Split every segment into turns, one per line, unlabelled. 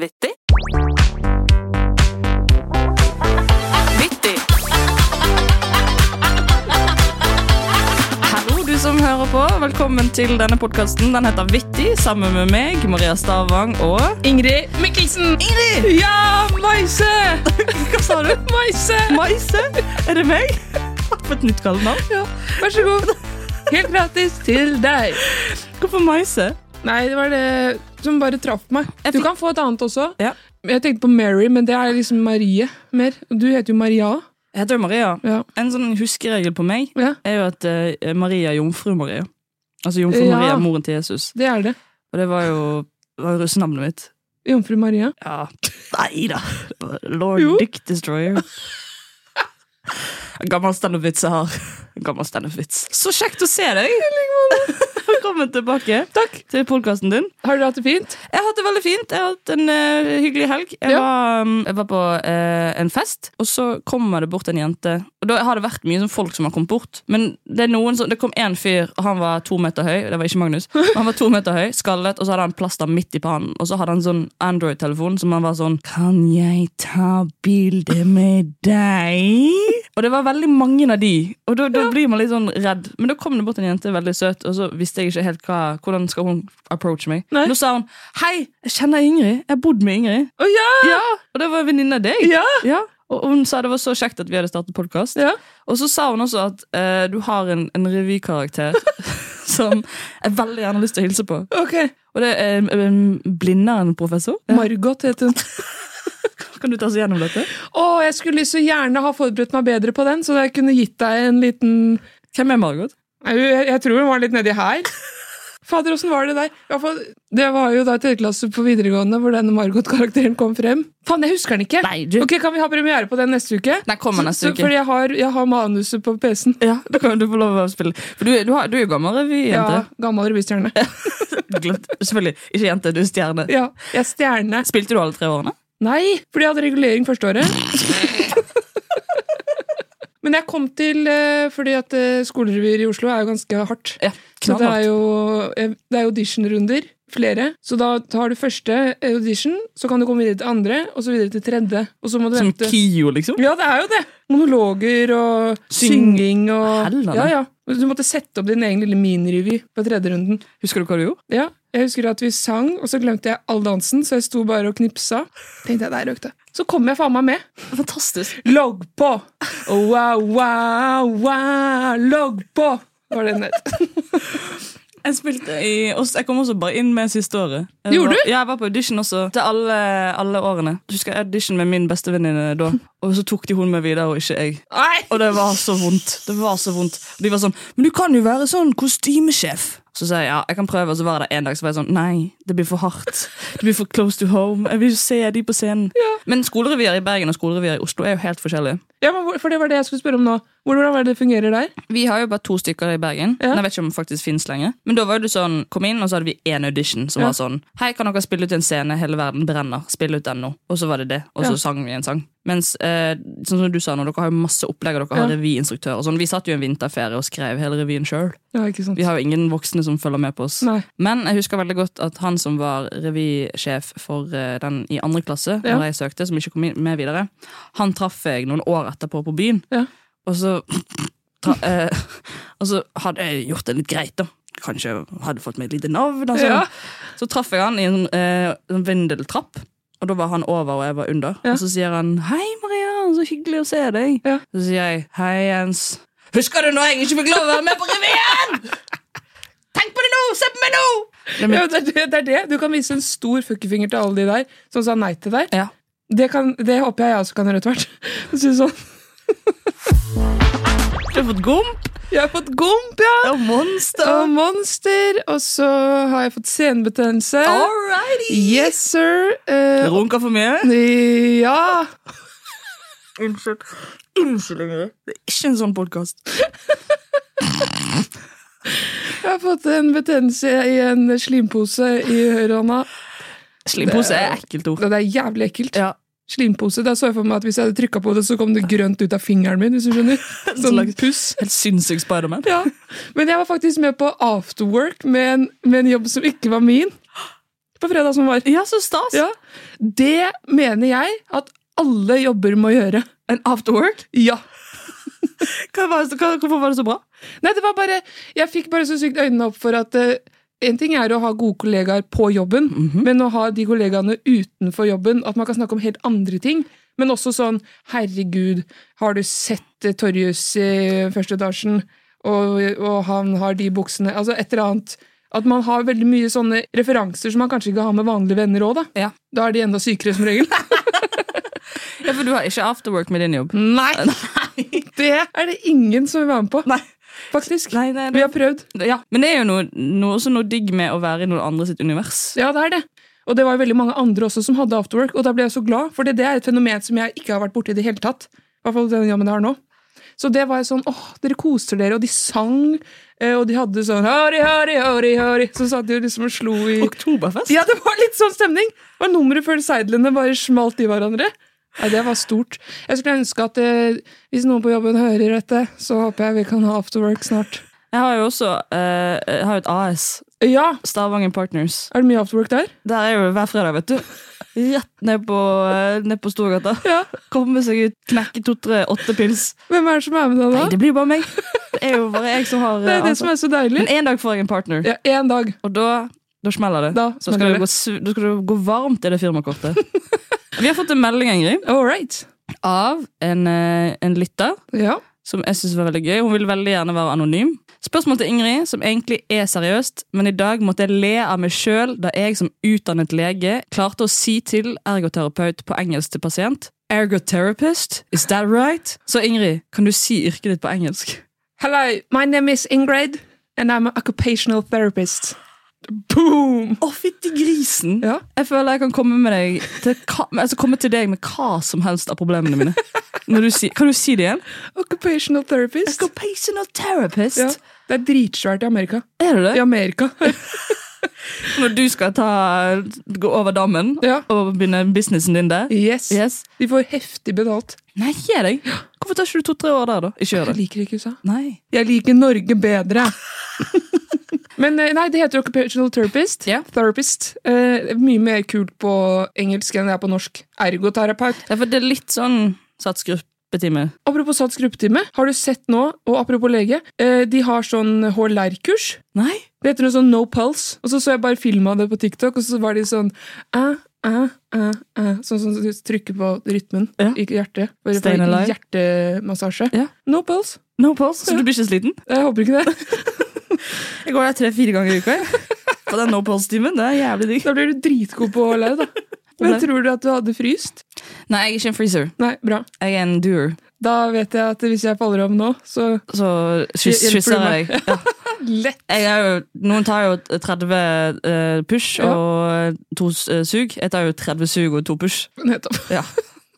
Vittig. Vittig. Hallo, du som hører på. Velkommen til denne podkasten. Den heter Vittig, sammen med meg, Maria Stavang og
Ingrid Mikkelsen!
Ingrid!
Ja, Maise!
Hva sa du?
Maise!
Maise? Er det meg? På et nytt kallenavn.
Ja, vær så god. Helt gratis til deg.
Hvorfor Maise?
Nei, det var det som bare traff meg. Du kan få et annet også.
Ja.
Jeg tenkte på Mary, men det er liksom Marie mer. Du heter jo Maria.
Jeg heter jo Maria.
Ja.
En sånn huskeregel på meg
ja,
er jo at uh, Maria er jomfru Maria. Altså jomfru. Maria, moren til Jesus.
det er det.
Og det var jo, var jo russenavnet mitt.
Jomfru Maria.
Ja. Nei da. Lord
Jo.
Dick Destroyer. Gammel standup-vits jeg har. Gammel standup-vits. Så kjekt å se deg! Velkommen tilbake
Takk.
til podkasten din.
Har du hatt det fint?
Jeg har hatt det veldig fint. Jeg har hatt en uh, hyggelig helg. Jeg,
Ja.
var, um, jeg var på uh, en fest, og så kommer det bort en jente. Og Da har det vært mye sånn folk som har kommet bort. Men det, som, det kom én fyr, og han var to meter høy. Det var ikke Magnus. Han var to meter høy, skallet, og så hadde han plaster midt i pannen. Og så hadde han sånn Android-telefon som han var sånn Kan jeg ta bilde med deg? Og det var veldig mange av de. Og da, da blir man litt sånn redd. Men da kom det bort en jente, veldig søt, og så visste jeg ikke helt hva, hvordan skal hun approach meg.
Nei.
Nå sa hun Hei, jeg kjenner Ingrid. Jeg har bodd med Ingrid.
Å ja!
Ja, Og det var en venninne av deg.
Ja!
Ja, og hun sa det var så kjekt at vi hadde startet podkast.
Ja.
Og så sa hun også at eh, du har en, en revykarakter som jeg veldig gjerne har lyst til å hilse på.
Ok.
Og det er um, Blindern-professor. Ja.
Margot het hun.
Kan du ta oss gjennom dette?
Å, jeg skulle så gjerne ha forberedt meg bedre på den, så jeg kunne gitt deg en liten
Hvem er Margot?
Jeg, jeg tror hun var litt nedi her. Fader, åssen var det der? Fall, det var jo da tredjeklasse på videregående hvor denne Margot-karakteren kom frem. Faen, jeg husker den ikke!
Nei, du.
Ok, Kan vi ha premiere på den neste uke?
Den kommer neste uke.
Fordi jeg har, jeg har manuset på PC-en.
Ja, Da kan du få lov å spille. For du, du, har, du er jo gammel revyjente.
Ja, gammel revystjerne.
Selvfølgelig. Ikke jente, du er stjerne.
Ja, jeg er stjerne.
Spilte du alle tre årene?
Nei, fordi jeg hadde regulering første året. Men jeg kom til eh, fordi at eh, skolerevyer i Oslo er jo ganske hardt.
Ja.
Så det er jo eh, det er auditionrunder. Flere. Så da tar du første audition, så kan du komme videre til andre, og så videre til tredje.
Som
vente.
KIO, liksom?
Ja, det er jo det! Monologer og
Syng-
synging og
Hellene.
Ja, ja. Du måtte sette opp din egen lille minirevy på tredje runden.
Husker du hva du gjorde?
Ja, Jeg husker at vi sang, og så glemte jeg all dansen, så jeg sto bare og knipsa. Tenkte jeg, der røkte. Så kom jeg faen meg med.
Fantastisk.
Logg på! Wow, wow, wow, logg på! Var det den het.
Jeg spilte i, jeg kom også bare inn med siste året. Jeg
Gjorde
var,
du?
Ja, jeg var på audition også. Til alle, alle årene. Du husker jeg audition med min bestevenninne da. Og så tok de hun med videre, og ikke jeg.
Nei!
Og det var så vondt. Det var så vondt. Og de var sånn Men du kan jo være sånn kostymesjef. Så sa jeg ja, jeg kan prøve, og så var det en dag så var jeg sånn Nei, det blir for hardt. Det blir for close to home. Jeg vil jo se de på scenen. Men skolerevyer i Bergen og skolerevyer i Oslo er jo helt forskjellige.
Ja, men For det var det jeg skulle spørre om nå. Hvordan var det det fungerer der?
Vi har jo bare to stykker i Bergen.
Ja.
Jeg vet ikke om det faktisk finnes lenger. Men da var det sånn, kom inn, og så hadde vi én audition som
Ja.
var sånn Hei, kan dere spille ut en scene? Hele verden brenner. Spill ut den nå. Og så var det det. Og så
Ja.
sang vi en sang. Mens, eh, sånn som du sa nå, dere har jo masse opplegg, og dere har
Ja.
revyinstruktør. Sånn. Vi satt jo en vinterferie og skrev hele revyen sjøl.
Ja?
Vi har jo ingen voksne som følger med på oss.
Nei.
Men jeg husker veldig godt at han som var revysjef for eh, den i andre klasse,
Ja.
når jeg søkte, som ikke kom med videre, han traff jeg noen år etterpå på byen.
Ja.
Og så tra, eh, Og så hadde jeg gjort det litt greit, da. Kanskje hadde fått meg et lite navn. Altså.
Ja.
Så traff jeg han i en eh, en vindeltrapp. Og da var han over, og jeg var under.
Ja.
Og så sier han 'Hei, Maria, så hyggelig å se deg'.
Ja.
Så sier jeg 'Hei, Jens'. Husker du når jeg ikke fikk lov å være med på revyen?! Tenk på det nå! Se på meg nå! Det er
Ja, det, er det, det er det. Du kan vise en stor fuckefinger til alle de der som sa nei til deg.
Ja.
Det, kan, det håper jeg jeg også kan gjøre etter hvert. Sånn.
Du har fått gomp
Jeg har fått gomp, ja!
og monster.
Og monster. Og så har jeg fått senebetennelse.
Alrighty.
Yes, sir. Uh,
Runka for mye?
ja.
Unnskyld. Unnskyld, Ingrid. Det er ikke en sånn podkast.
Jeg har fått en betennelse i en slimpose i høyrehånda.
Slimpose er ekkelt ord.
Det er jævlig ekkelt.
Ja.
Slimpose. Da så jeg for meg at hvis jeg hadde trykka på det, så kom det grønt ut av fingeren min. hvis du skjønner. Sånn puss.
Helt sinnssyk Spiderman.
Ja. Men jeg var faktisk med på afterwork med en, med en jobb som ikke var min. på fredag som var.
Ja, så stas!
Ja. Det mener jeg at alle jobber må gjøre.
En afterwork?
Ja.
Hva var, hva, hvorfor var det så bra?
Nei, det var bare Jeg fikk bare så sykt øynene opp for at eh, en ting er å ha gode kollegaer på jobben, men å ha de kollegaene utenfor jobben, at man kan snakke om helt andre ting. Men også sånn 'herregud, har du sett eh, Torjus i første etasjen?' Og, og han har de buksene Altså et eller annet. At man har veldig mye sånne referanser som man kanskje ikke har med vanlige venner òg, da.
Ja.
Da er de enda sykere, som regel.
Ja, For du har ikke afterwork med din jobb?
Nei! Det er det ingen som vil være med på.
Nei.
Faktisk.
Nei, nei,
Vi har prøvd.
Ja, Men det er jo noe, noe, også noe digg med å være i noen andre sitt univers.
Ja, det er det. Og det var jo veldig mange andre også som hadde afterwork, og da ble jeg så glad, for det, det er et fenomen som jeg ikke har vært borti i det hele tatt. I hvert fall den jobben jeg har nå. Så det var jo sånn åh, dere koser dere, og de sang, eh, og de hadde sånn Hari, hari, hari, hari. Så satt de jo liksom og slo i
Oktoberfest?
Ja, det var litt sånn stemning! Var nummeret før seidlene bare smalt i hverandre. Nei, Det var stort. Jeg skulle ønske at eh, hvis noen på jobben hører dette, så håper jeg vi kan ha afterwork snart.
Jeg har jo også eh, jeg har jo et AS.
Ja,
Stavanger Partners.
er det mye afterwork der?
Der er jo hver fredag, vet du. Rett ned på, eh, ned på Storgata.
Ja.
Komme seg ut, knekke to-tre, åtte pils.
Hvem er det som er med deg da?
Nei, det blir bare meg. Det er jo bare jeg som har
Det er det som er så deilig.
Men en dag får jeg en partner,
Ja, én dag.
og da, da smeller det.
Da
Da skal,
det.
det gå, su- da skal det gå varmt i det firmakortet. Vi har fått en melding, Ingrid,
All right.
av en, eh, en lytter
Ja.
som jeg synes var veldig gøy. Hun vil veldig gjerne være anonym. Spørsmål til Ingrid, som egentlig er seriøst, men i dag måtte jeg le av meg sjøl da jeg som utdannet lege klarte å si til ergoterapeut på engelsk til pasient Ergotherapist, is that right? Så Ingrid, kan du si yrket ditt på engelsk?
Hello, my name is Ingrid, and I'm an occupational therapist. Boom!
Å, fytti grisen!
Ja.
Jeg føler jeg kan komme, med deg til, altså komme til deg med hva som helst av problemene mine. Du si, kan du si det igjen?
Occupational therapist.
Occupational therapist.
Ja, det er dritsvært i Amerika.
Er det det?
I Amerika.
Når du skal ta, gå over dammen
Ja.
og begynne businessen din der?
Yes.
Yes.
De får heftig betalt.
Nei, gi deg! Hvorfor tar ikke du to-tre år der, da?
Jeg liker ikke USA.
Nei.
Jeg liker Norge bedre. Men eh, nei, det heter occupational therapist.
Ja.
Therapist. Eh, mye mer kult på engelsk enn det er på norsk. Ergoterapeut.
Ja, for det er litt sånn sats gruppetime.
Apropos Sats gruppetime, har du sett nå, og apropos lege, eh, de har sånn HLR-kurs.
Nei?
Det heter noe sånn No Pulse. Og så så jeg bare filma det på TikTok, og så var de sånn æ, æ, æ, æ. Sånn som du trykker på rytmen
Ja.
i hjertet. Bare for
alive.
Hjertemassasje.
Ja.
No Pulse.
No pulse, så du blir ikke sliten?
Jeg håper ikke det.
Jeg går der tre-fire ganger i uka. På den no post-timen. Det er jævlig digg.
Da blir du dritgod på HLR, da. Men tror du at du hadde fryst?
Nei, jeg er ikke en freezer.
Nei, bra.
Jeg er en doer.
Da vet jeg at hvis jeg faller om nå, så
Så kyss- kysser jeg deg. Ja.
lett.
Jo, noen tar jo 30 eh, push
Ja.
og to eh, sug. Jeg tar jo 30 sug og to push.
Nettopp.
Ja.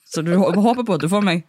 Så du håper på at du får meg.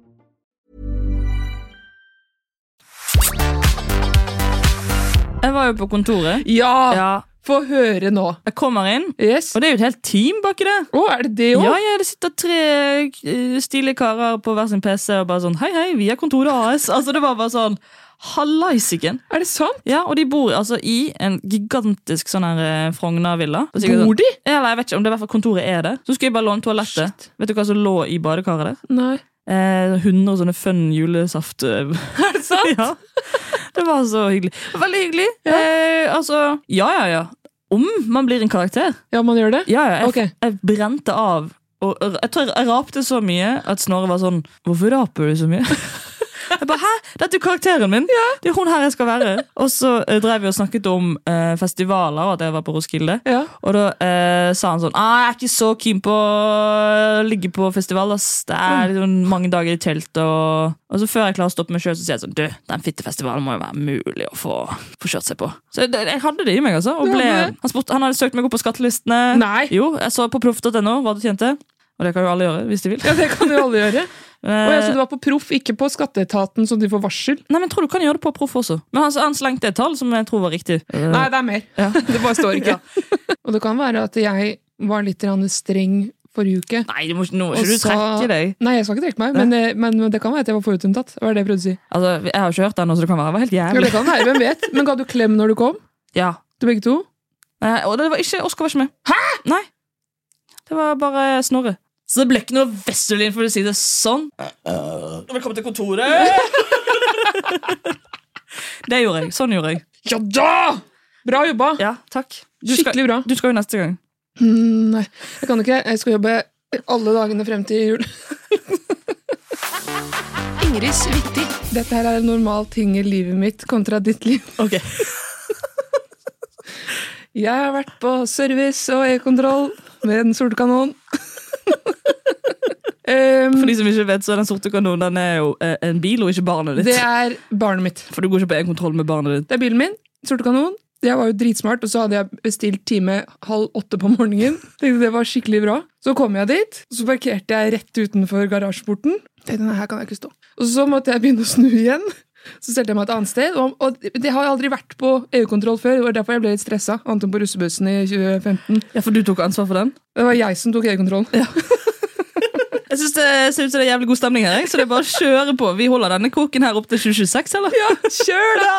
Jeg var jo på kontoret.
Ja!
Ja,
Få høre nå.
Jeg kommer inn,
Yes.
og det er jo et helt team baki det.
Å, er det det også?
Ja, ja, Det sitter tre eh, stilige karer på hver sin PC og bare sånn Hei, hei, vi er Kontoret AS. Altså, Det var bare sånn Hallaisiken.
Er det sant?
Ja, og de bor altså i en gigantisk sånn her eh, Frogner-villa. Er
Bor de?
sånn- eller jeg vet ikke om det er i hvert fall kontoret er det. Så skulle jeg bare låne toalettet. Vet du hva som lå i badekaret der?
Nei.
Eh, 100 sånne fun julesaft... eh,
Er det sant?
ja. Det var så hyggelig. Veldig hyggelig. Eh, altså, ja, ja, ja. Om man blir en karakter.
Ja, man gjør det?
Ja, ja. Jeg,
okay.
jeg brente av. Og jeg tror jeg rapte så mye at Snorre var sånn Hvorfor raper du så mye? Jeg bare, Hæ? Dette er jo karakteren min! Det er hun her jeg skal være. Og så eh, drev vi og snakket om eh, festivaler, og at jeg var på Roskilde.
Ja.
Og da eh, sa han sånn ah, Jeg er ikke så keen på å ligge på festival. Ass. Det er liksom mange dager i telt. Og, og så før jeg klarer å stoppe meg sjøl, sier jeg sånn Du, den fittefestivalen må jo være mulig å få, få kjørt seg på. Så jeg, jeg hadde det i meg, altså. Og ble, han, spurte, han hadde søkt meg opp på skattelistene.
Nei.
Jo, jeg så på proff.no hva du tjente. Og det kan jo alle gjøre hvis de vil.
Ja, det kan jo alle gjøre. Og ja, så
Eh,
du var på proff, ikke på skatteetaten, så de får varsel.
Nei, men jeg tror du kan gjøre det på proff også. Men han, han slengte et tall som jeg tror var riktig.
Nei, det er mer.
Ja.
Det bare står ikke. Og det kan være at jeg var litt streng forrige uke.
Nei, du må, nå må ikke du trekke deg.
Nei, jeg skal ikke trekke meg, men, men, men det kan være at jeg var forutinntatt. Hva er det jeg prøvde å si.
Altså, Jeg har jo ikke hørt det ennå, så det kan være, det var helt jævlig.
Ja, det kan være, hvem vet. Men ga du klem når du kom?
Ja.
Til begge to?
Nei, og det var ikke, Oskar var ikke med. Hæ? Nei. Det var bare Snorre. Så det ble ikke noe Westerlin, for å si det sånn. Velkommen til kontoret! det gjorde jeg. Sånn gjorde jeg.
Ja da! Bra jobba!
Ja, takk. Du skal,
Skikkelig bra.
du skal jo neste gang.
Mm, nei, jeg kan ikke. Jeg skal jobbe alle dagene frem til jul.
Ingrids Viktig.
Dette her er en normal ting i livet mitt kontra ditt liv.
Ok.
Jeg har vært på service og e-kontroll med den sorte kanon. Um,
For de som ikke vet, så er Den sorte kanonen er jo eh, en bil, og ikke barnet ditt.
det er barnet mitt.
For du går ikke på en kontroll med barnet ditt.
Det er bilen min. Sorte kanon. Jeg var jo dritsmart, og så hadde jeg bestilt time halv åtte på morgenen. Tenkte det var skikkelig bra. Så kom jeg dit, så parkerte jeg rett utenfor garasjeporten. Tenkte, nei, her kan jeg ikke stå. Og så måtte jeg begynne å snu igjen. Så stelte jeg meg et annet sted. Og, og det har jeg aldri vært på EU-kontroll før, det var derfor jeg ble litt stressa. Annet på russebussen i 2015.
Ja, For du tok ansvar for den?
Det var jeg som tok EU-kontroll.
Jeg synes Det ser ut som det er jævlig god stemning her, jeg, så det er bare å kjøre på. Vi holder denne koken her opp til 2026, eller?
Ja, kjør da!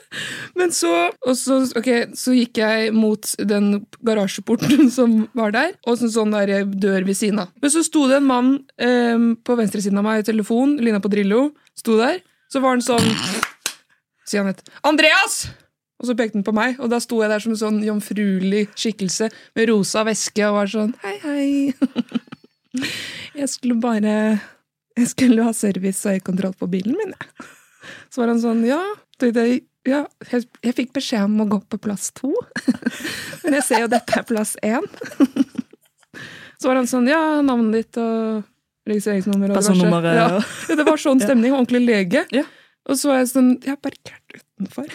Men så, så, okay, så gikk jeg mot den garasjeporten som var der, og så en sånn der dør ved siden av. Men så sto det en mann eh, på venstre siden av meg i telefon, Lina på Drillo, sto der. Så var han sånn Sier han et Andreas! Og så pekte han på meg, og da sto jeg der som en sånn jomfruelig skikkelse med rosa veske og var sånn Hei, hei. Jeg skulle bare Jeg skulle ha service og øyekontroll på bilen min, jeg. Så var han sånn, ja, ja jeg, jeg fikk beskjed om å gå på plass to, men jeg ser jo dette er plass én. Så var han sånn, ja, navnet ditt og registreringsnummer og.
Personnummeret,
Ja.
ja.
ja, det var sånn stemning, ordentlig lege.
Ja.
Og så var jeg sånn, jeg er parkert utenfor.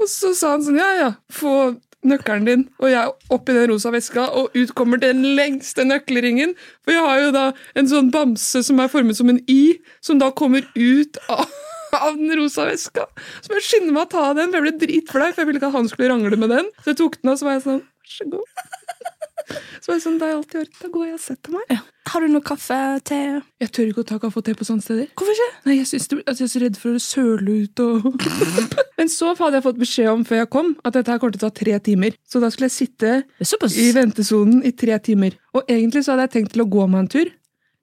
og så sa han sånn, ja, ja, få nøkkelen din, og jeg opp i den rosa veska, og ut kommer den lengste nøkkelringen, for jeg har jo da en sånn bamse som er formet som en Y, som da kommer ut av, av den rosa veska. Så må jeg skynde meg å ta den, for jeg ble dritflau, for jeg ville ikke at han skulle rangle med den. Så jeg tok den, og så var jeg sånn, vær så god. Så var det sånn, da er alt i orden, da går jeg og setter meg.
Har du noe kaffe, te?
Jeg tør ikke å ta kaffe og te på sånne steder.
Hvorfor ikke?
Nei, jeg, synes det, altså jeg er så redd for å søle ut og Men så hadde jeg fått beskjed om før jeg kom, at dette her kommer til å ta tre timer. Så da skulle jeg sitte i ventesonen i tre timer. Og egentlig så hadde jeg tenkt til å gå meg en tur,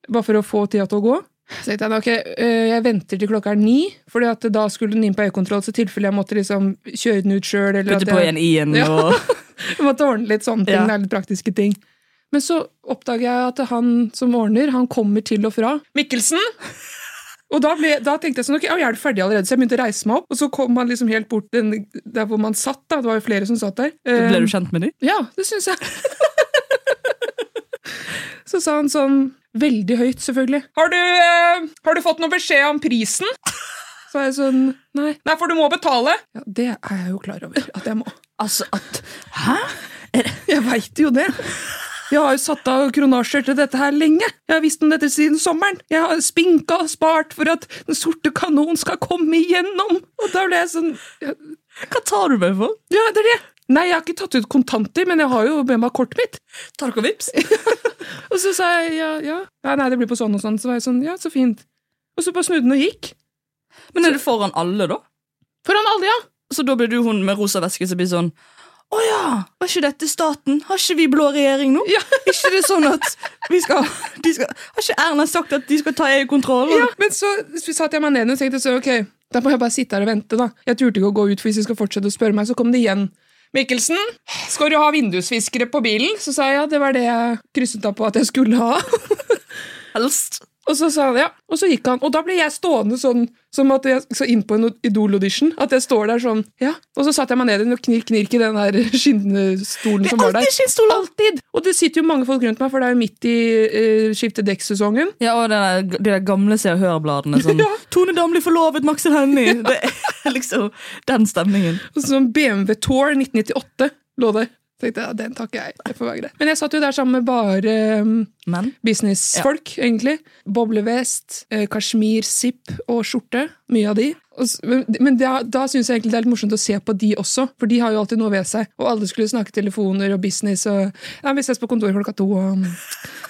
bare for å få tida til å gå. Så tenkte jeg, ok, øh, jeg venter til klokka er ni, for da skulle den inn på øyekontroll, så i tilfelle jeg måtte liksom kjøre den ut sjøl.
Putte på en i-en
Ja.
og
Jeg måtte ordne litt sånne ting,
Ja.
det er litt praktiske ting. Men så oppdager jeg at han som ordner, han kommer til og fra Mikkelsen! Og da, ble, da tenkte jeg sånn, ok, jeg er ferdig allerede, så jeg begynte å reise meg opp. Og så kom han liksom helt bort den, der hvor man satt. da, Det var jo flere som satt der.
Ble
Eh,
du kjent med dem?
Ja, det syns jeg. så sa han sånn, veldig høyt selvfølgelig, har du, eh, har du fått noe beskjed om prisen? Så er jeg sånn, nei. Nei, for du må betale. Ja, Det er jeg jo klar over at jeg må.
Altså at Hæ?
Jeg veit jo det. Jeg har jo satt av kronasjer til dette her lenge. Jeg har visst om dette siden sommeren. Jeg har spinka og spart for at Den sorte kanon skal komme igjennom. Og da ble jeg sånn jeg...
Hva tar du meg for?
ja, det er det. Nei, jeg har ikke tatt ut kontanter, men jeg har jo med meg kortet mitt.
Tark og vips?
Og så sa jeg ja, ja. ja nei, det blir på sånn og sånn. Så var jeg sånn, ja, så fint. Og så bare snudde den og gikk.
Men er det foran alle, da?
Foran alle, ja.
Så da blir du hun med rosa veske som blir sånn Å ja, var ikke dette staten? Har ikke vi blå regjering nå?
Ja.
ikke det sånn at vi skal, de skal Har ikke Erna sagt at de skal ta EU-kontrollen?
ja. Men så satte jeg meg ned og tenkte så, ok, Da må jeg bare sitte her og vente, da. Jeg turte ikke å gå ut, for hvis de skal fortsette å spørre meg, så kom det igjen. Mikkelsen, skal du ha vindusviskere på bilen? Så sa jeg ja, det var det jeg krysset av på at jeg skulle ha.
Helst.
Og så sa han ja, og så gikk han. Og da ble jeg stående sånn som at jeg så inn på en Idol-audition. At jeg står der sånn, ja. Og så satte jeg meg ned i og knirk, knirk i den der skinnstolen som var der.
alltid skinnstol!
Alltid! Og det sitter jo mange folk rundt meg, for det er jo midt i uh, skifte dekk-sesongen.
Ja, og der, de der gamle Se og Hør-bladene. Sånn,
Ja.
Tone Damli forlovet Maxel Hennie! Det er liksom den stemningen.
Og sånn BMW Tour 1998 lå der. Tenkte jeg, ja, den takker jeg. Det får være greit. Men jeg satt jo der sammen med bare um,
Men
businessfolk, egentlig. Boblevest, eh, kasjmir, zipp og skjorte. Mye av de. Men da, da syns jeg egentlig det er litt morsomt å se på de også, for de har jo alltid noe ved seg. Og alle skulle snakke telefoner og business og Ja, vi ses på kontoret klokka to og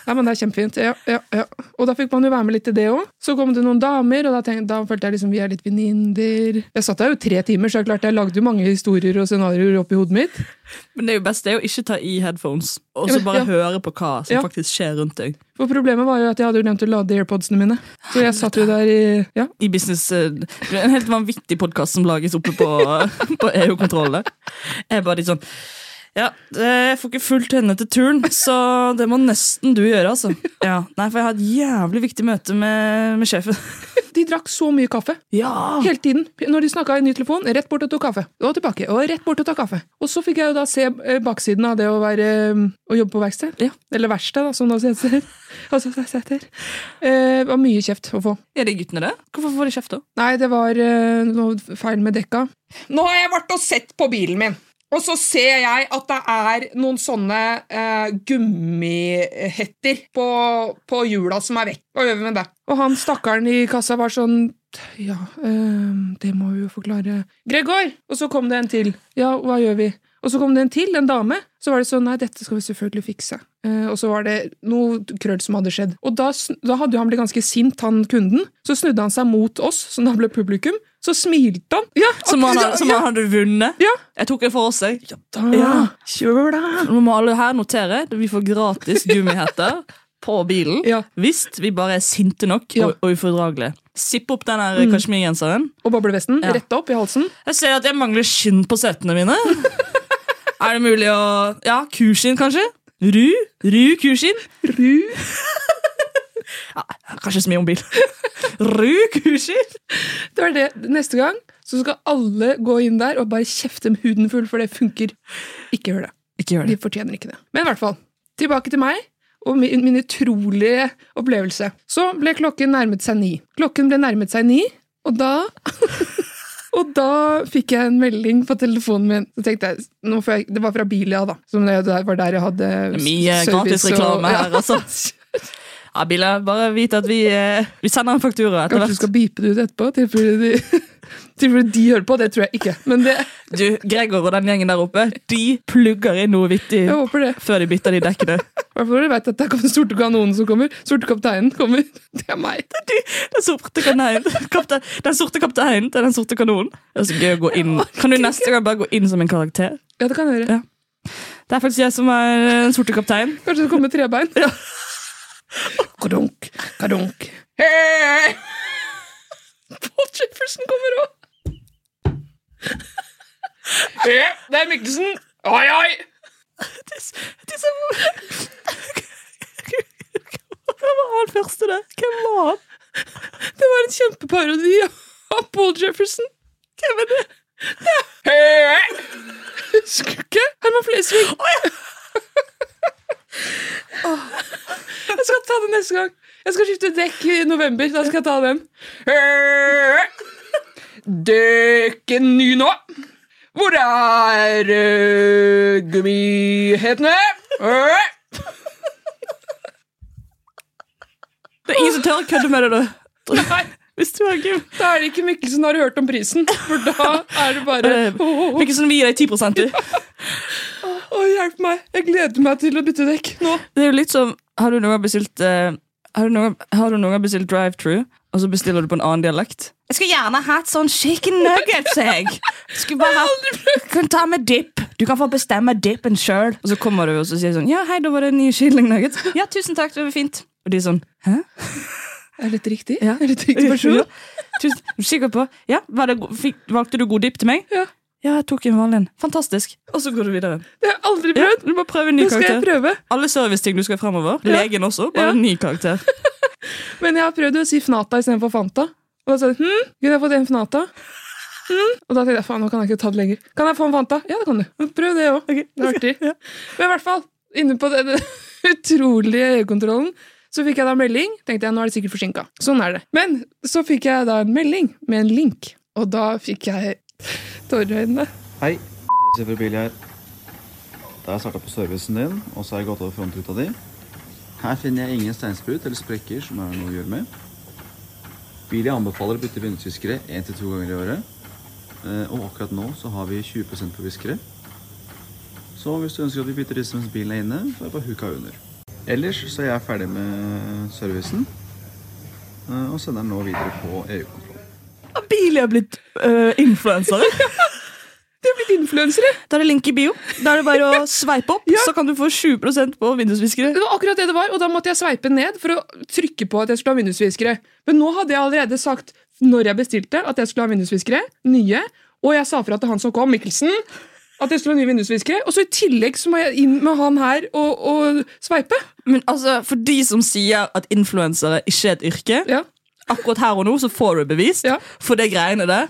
Ja, men det er kjempefint. Ja, ja, ja. Og da fikk man jo være med litt i det òg. Så kom det noen damer, og da, tenkte, da følte jeg liksom vi er litt venninner. Jeg satt der jo tre timer, så jeg klart jeg lagde jo mange historier og scenarioer oppi hodet mitt.
Men det er jo best det er å ikke ta i headphones, og så bare
ja.
høre på hva som
Ja.
faktisk skjer rundt deg.
For problemet var jo at jeg hadde jo glemt å lade airpodsene mine. Så jeg satt jo der i Ja,
I business eh, en helt vanvittig podkast som lages oppe på, på EU-kontrollene. Jeg bare litt sånn Ja, jeg får ikke fulgt henne til turen, så det må nesten du gjøre, altså. Ja, nei, For jeg har et jævlig viktig møte med, med sjefen.
De drakk så mye kaffe.
Ja!
Hele tiden. Når de snakka i ny telefon, rett bort og tok kaffe. Og tilbake. Og rett bort og ta kaffe. Og så fikk jeg jo da se eh, baksiden av det å være eh, Å jobbe på verksted.
Ja.
Eller verksted, da, som det også heter. Altså, det heter. Eh, var mye kjeft å få.
Er det guttene, det? Hvorfor får de kjeft, da?
Nei, det var eh, noe feil med dekka. Nå har jeg vært og sett på bilen min. Og så ser jeg at det er noen sånne eh, gummihetter på, på hjula som er vekk. Hva gjør vi med det? Og han stakkaren i kassa var sånn Ja, eh, det må vi jo forklare. Gregor! Og så kom det en til. Ja, hva gjør vi? Og så kom det en til, en dame. Så var det sånn, nei, dette skal vi selvfølgelig fikse. Eh, og så var det noe krøll som hadde skjedd. Og da, da hadde han blitt ganske sint, han kunden. Så snudde han seg mot oss, som da ble publikum. Så smilte han. Ja,
Som han,
ja,
som han hadde vunnet?
Ja.
Jeg tok det for oss Ja
da.
Ja.
Kjør, da!
Nå må alle her notere. Vi får gratis gummihetter på bilen hvis vi bare er sinte nok og, og ufordragelige. Sipp opp den mm. kasjmirgenseren.
Og boblevesten
Ja.
rett opp i halsen.
Jeg ser at jeg mangler skinn på setene mine. er det mulig å Ja, kuskinn, kanskje? Ru? Ru kuskinn?
Ru.
Ja, kanskje mye om bil. Ru kuskinn?
Det var det. Neste gang så skal alle gå inn der og bare kjefte med huden full, for det funker. Ikke gjør det.
Ikke gjør det.
De fortjener ikke det. Men i hvert fall, tilbake til meg og min, min utrolige opplevelse. Så ble klokken nærmet seg ni. Klokken ble nærmet seg ni, og da Og da fikk jeg en melding på telefonen min. Så tenkte jeg, jeg Det var fra Bilia, da. Som det var der jeg hadde
Mye
gratisreklame
gratis reklame
og-
her, altså. Ja, Billa, bare vit at vi, eh, vi sender en faktura etter
Kanskje du
hvert.
skal beepe det ut etterpå? tilfelle de, tilfelle de hører på. Det tror jeg ikke. Men det,
Du, Gregor og den gjengen der oppe, de plugger inn noe vittig
jeg håper det.
før de bytter de dekkene.
I hvert fall når du vet at det er den sorte kanonen som kommer. Sorte kapteinen kommer. Det er meg.
Den sorte kanonen. Kaptein, den sorte kapteinen til den sorte kanonen. Det er så gøy å gå inn. Kan du neste gang bare gå inn som en karakter?
Ja, det kan jeg gjøre.
Ja. Det er faktisk jeg som er den sorte kaptein.
Kanskje det kommer trebein? Ja. Kadunk, kadunk. Hei! Paul Jefferson kommer òg. Hei, det er Mikkelsen. Oi, oi!
Hvem var han første der? Hvem var han?
Det var en kjempeparodi av Paul Jefferson.
Hvem er det?
Hei! Husker ikke? Herman Flesvig. Jeg skal ta det neste gang. Jeg skal skifte dekk i november. Da skal jeg ta den. Dekken ny nå. Hvor er uh, gummihetene?
Det er ingen som tør å kødde med det.
Nei,
du gym.
da er det ikke Mikkelsen har hørt om prisen. For da er det bare
oh,
å, å,
Mikkelsen, vi gir deg 10 du.
Å, hjelp meg. Jeg gleder meg til å bytte dekk nå.
Det er jo litt som Har du noen gang bestilt uh, Har du noen, har du noen gang bestilt drive-thru, og så bestiller du på en annen dialekt? Jeg skulle gjerne hatt sånn chicken nuggets, jeg. Skulle bare hatt Kan ta med dip. Du kan få bestemme dippen sjøl. Og så kommer du og så sier sånn Ja, hei, da var det nye kylling nuggets. Ja, tusen takk, det var fint. Og de er sånn Hæ?
Er dette riktig?
Ja.
Er litt riktig person?
Ja. Tusen, er sikker på? Ja, var det, fikk, Valgte du god dipp til meg?
Ja.
Ja, jeg tok en vanlig en. Fantastisk. Og så går du videre.
Det har jeg aldri
Ja,
prøvd.
du må prøve en ny
Nå skal jeg
karakter.
prøve.
Alle serviceting du skal fremover.
Ja.
Legen også. Bare
Ja.
en ny karakter.
Men jeg har prøvd å si Fnata istedenfor Fanta. Og da sa de hm, kunne jeg fått en Fnata? Mm. Og da tenkte jeg faen, nå kan jeg ikke ta det lenger. Kan jeg få en Fanta? Ja, det kan du. Prøv det òg. Det er artig.
Ja.
Men i hvert fall, inne på den utrolige EU-kontrollen, så fikk jeg da melding. Tenkte jeg, nå er det sikkert forsinka. Sånn er det. Men så fikk jeg da en melding med en link, og da fikk jeg tårer øynene.
Hei, Kristoffer bil her. Da har jeg starta på servicen din, og så har jeg gått over frontruta di. Her finner jeg ingen steinsprut eller sprekker som er noe å gjøre med. Billig anbefaler å bytte vindusviskere én til to ganger i året. Eh, Og akkurat nå så har vi 20% på viskere. Så hvis du ønsker at vi bytter disse mens bilen er inne, så er det bare huka under. Ellers så er jeg ferdig med servicen, eh, og sender den nå videre på EU-kontroll.
Billig har blitt uh, influensere.
De har blitt influensere!
Da er det link i bio. Da er det bare å sveipe opp,
Ja.
så kan du få 7% på vindusviskere.
Det var akkurat det det var, og da måtte jeg sveipe ned for å trykke på at jeg skulle ha vindusviskere. Men nå hadde jeg allerede sagt når jeg bestilte at jeg skulle ha vindusviskere, nye, og jeg sa fra til han som kom, Mikkelsen, at jeg skulle ha nye vindusviskere, og så i tillegg så må jeg inn med han her og, og sveipe.
Men altså, for de som sier at influensere ikke er et yrke,
Ja.
Akkurat her og nå så får du bevist
Ja.
for det greiene der.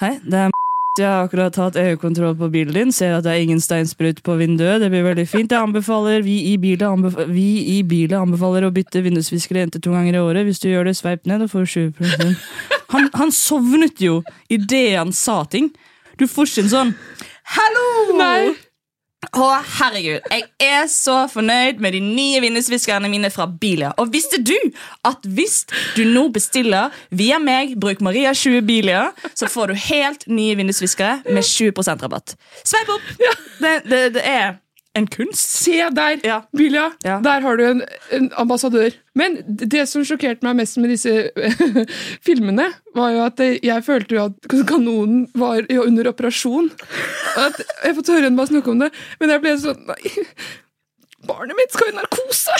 Hei, det er jeg har akkurat tatt EU-kontroll på bilen din. Ser at det er ingen steinsprut på vinduet. Det blir veldig fint. Jeg anbefaler, vi i bilen anbefaler, vi i bilen anbefaler å bytte vindusviskere til to ganger i året. Hvis du gjør det, sveip ned og får 20 han, han sovnet jo idet han sa ting. Du får ikke en sånn Hallo!
Nei.
Å, herregud, jeg er så fornøyd med de nye vindusviskerne mine fra Bilia. Og visste du at hvis du nå bestiller via meg, bruk Maria20 Bilia, så får du helt nye vindusviskere med 20 rabatt. Sveip opp! Det, det, det er en kunst.
Se der,
Ja.
Bilia.
Ja.
Der har du en, en ambassadør. Men det som sjokkerte meg mest med disse filmene, var jo at jeg følte jo at kanonen var under operasjon. At jeg får tørre bare snakke om det, men jeg ble sånn Nei, barnet mitt skal i narkose!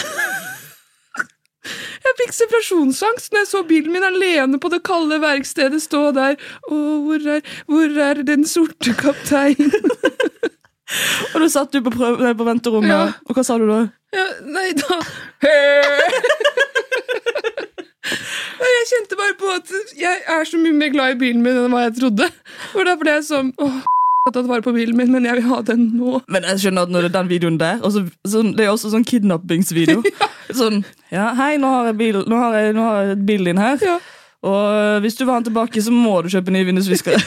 Jeg fikk separasjonsangst når jeg så bilen min alene på det kalde verkstedet stå der. Å, hvor er, hvor er den sorte kaptein?
Og da satt du på, prøv, nei, på venterommet,
Ja.
og hva sa du da?
Ja, nei da Nei, Jeg kjente bare på at jeg er så mye mer glad i bilen min enn hva jeg trodde. Og da ble jeg sånn åh, jeg har tatt vare på bilen min, men jeg vil ha den nå.
Men jeg skjønner at når det er den videoen der og så, sånn, Det er også sånn kidnappingsvideo. Sånn Ja, hei, nå har jeg, bil, nå har jeg, nå har jeg bilen din her.
Ja.
Og hvis du vil ha den tilbake, så må du kjøpe ny vindusvisker.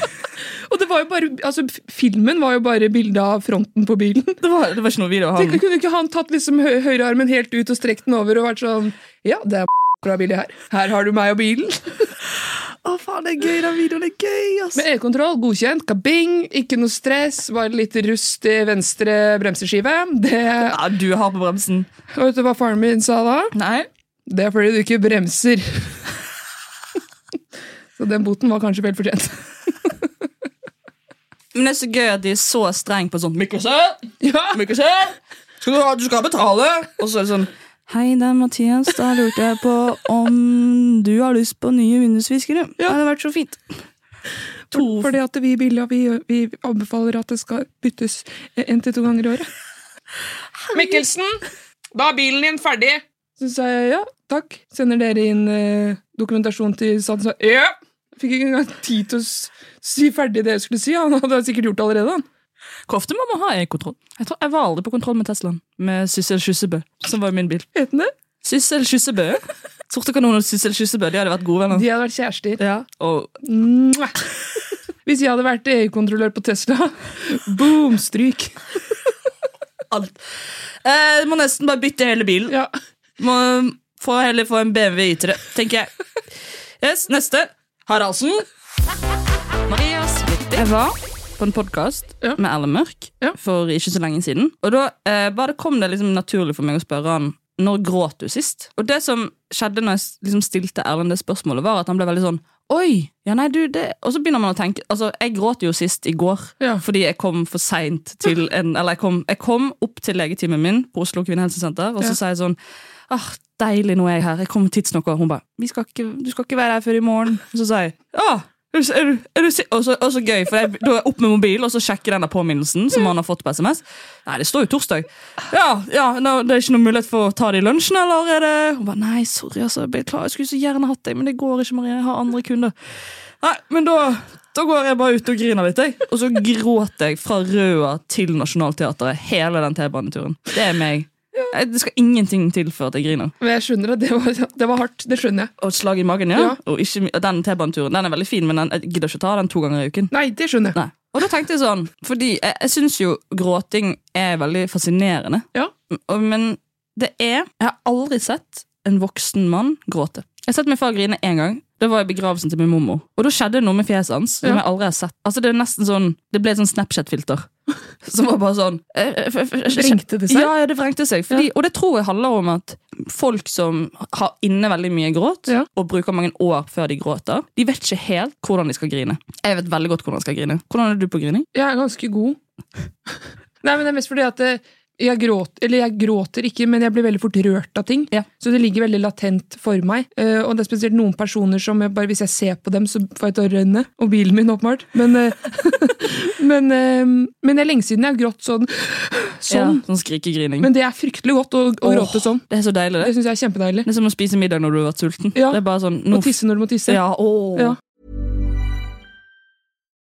Og det var jo bare, altså Filmen var jo bare bilde av fronten på bilen.
Det var, det var ikke noe video av
Tenk,
han.
Kunne ikke han tatt liksom hø høyrearmen helt ut og strekt den over og vært sånn Ja, det er bra billig her. Her har du meg og bilen.
Å, faen, det er gøy, den videoen er gøy, ass.
Med e-kontroll, godkjent, kabing, ikke noe stress, bare litt rust i venstre bremseskive. Det,
Ja, du har på bremsen.
og vet du hva faren min sa da?
Nei.
Det er fordi du ikke bremser. Så den boten var kanskje vel fortjent.
Men det er så gøy at de er så strenge på sånn Mikkelsen!
Ja.
Mikkelsen! Skal du, ha, du skal betale! Og så er det sånn Hei, det er Mathias. Da lurte jeg på om du har lyst på nye vindusviskere. Det hadde vært så fint. To
Fordi at vi, i Billia, vi, vi anbefaler at det skal byttes en til to ganger i året. Mikkelsen, da er bilen din ferdig. Så sa jeg ja, takk. Sender dere inn eh, dokumentasjon til staten? Så, ja. Fikk ikke engang tid til å si ferdig det jeg skulle si. Han hadde sikkert gjort det allerede. han.
Hvor ofte må man ha e-kontroll? Jeg, tror- jeg var aldri på kontroll med Teslaen. Med Syssel Skyssebø, som var min bil.
Vet den det?
Syssel Skyssebø. Sorte kanon og Syssel Skyssebø, de hadde vært gode venner.
De hadde vært kjærester.
Ja, og
Hvis jeg hadde vært EU-kontrollør på Tesla, boom, stryk.
alt. Eh, må nesten bare bytte hele bilen.
Ja.
Må få heller få en BMW i 3 tenker jeg. Yes, neste. Haraldsen. Marias Jeg var på en podkast
Ja.
med Erlend Mørk
Ja.
for ikke så lenge siden. Og da eh, bare kom det liksom naturlig for meg å spørre han når gråt du sist. Og det som skjedde når jeg liksom stilte Erlend det spørsmålet, var at han ble veldig sånn Oi! Ja, nei, du, det Og så begynner man å tenke Altså, jeg gråt jo sist i går
Ja.
fordi jeg kom for seint til en Eller jeg kom, jeg kom opp til legetimen min på Oslo kvinnehelsesenter, og så
Ja.
sa jeg sånn ah, deilig, nå er jeg her. Jeg kommer tidsnok. Og hun bare Du skal ikke være her før i morgen. Og så sa jeg ja. Er du, er du, og, så, gøy, for jeg, da er jeg opp med mobilen og så sjekker den der påminnelsen som han har fått på SMS. Nei, det står jo torsdag. Ja, ja, no, Det er ikke noen mulighet for å ta det i lunsjen, eller er det Hun bare nei, sorry, altså, jeg beklager, jeg skulle så gjerne hatt deg, men det går ikke, Maria. Jeg har andre kunder. Nei, men da, da går jeg bare ut og griner litt, jeg. Og så gråter jeg fra Røa til Nationaltheatret hele den T-baneturen. Det er meg. Jeg- Det skal ingenting til for at jeg griner.
Men jeg skjønner at det var, det var hardt. Det skjønner jeg.
Og et slag i magen, ja.
Ja.
Og ikke, den T-baneturen den er veldig fin, men den, jeg gidder ikke ta den to ganger i uken.
Nei, det skjønner jeg.
Nei. Og da tenkte jeg sånn, fordi jeg, jeg syns jo gråting er veldig fascinerende.
Ja.
Men det er Jeg har aldri sett en voksen mann gråte. Jeg har sett min far grine én gang. Da var jeg i begravelsen til min mormor. Og da skjedde det noe med fjeset hans som
Ja.
jeg aldri har sett. Altså Det er nesten sånn Det ble et sånn Snapchat-filter. Som var bare sånn eh, eh,
Vrengte det seg?
Ja, ja, det vrengte seg. Fordi, Og det tror jeg handler om at folk som har inne veldig mye gråt,
Ja.
og bruker mange år før de gråter, de vet ikke helt hvordan de skal grine. Jeg vet veldig godt hvordan jeg skal grine. Hvordan er du på grining?
Jeg er ganske god. Nei, men det er mest fordi at eh, jeg, gråter, eller jeg gråter ikke, men jeg blir veldig fort rørt av ting.
Ja.
Så det ligger veldig latent for meg. Uh, og det er spesielt noen personer som jeg bare hvis jeg ser på dem, så får jeg tårer i øynene. Og bilen min, åpenbart. Men, uh, men, uh, men det er lenge siden jeg har grått sånn. Sånn.
Ja, sånn skrikegrining.
Men det er fryktelig godt å, å
oh,
gråte sånn.
Det er så deilig,
Det
det.
synes jeg er kjempedeilig.
Det er som å spise middag når du har vært sulten.
Ja.
Det er bare sånn
Og tisse når du må tisse.
Ja, oh.
Ja.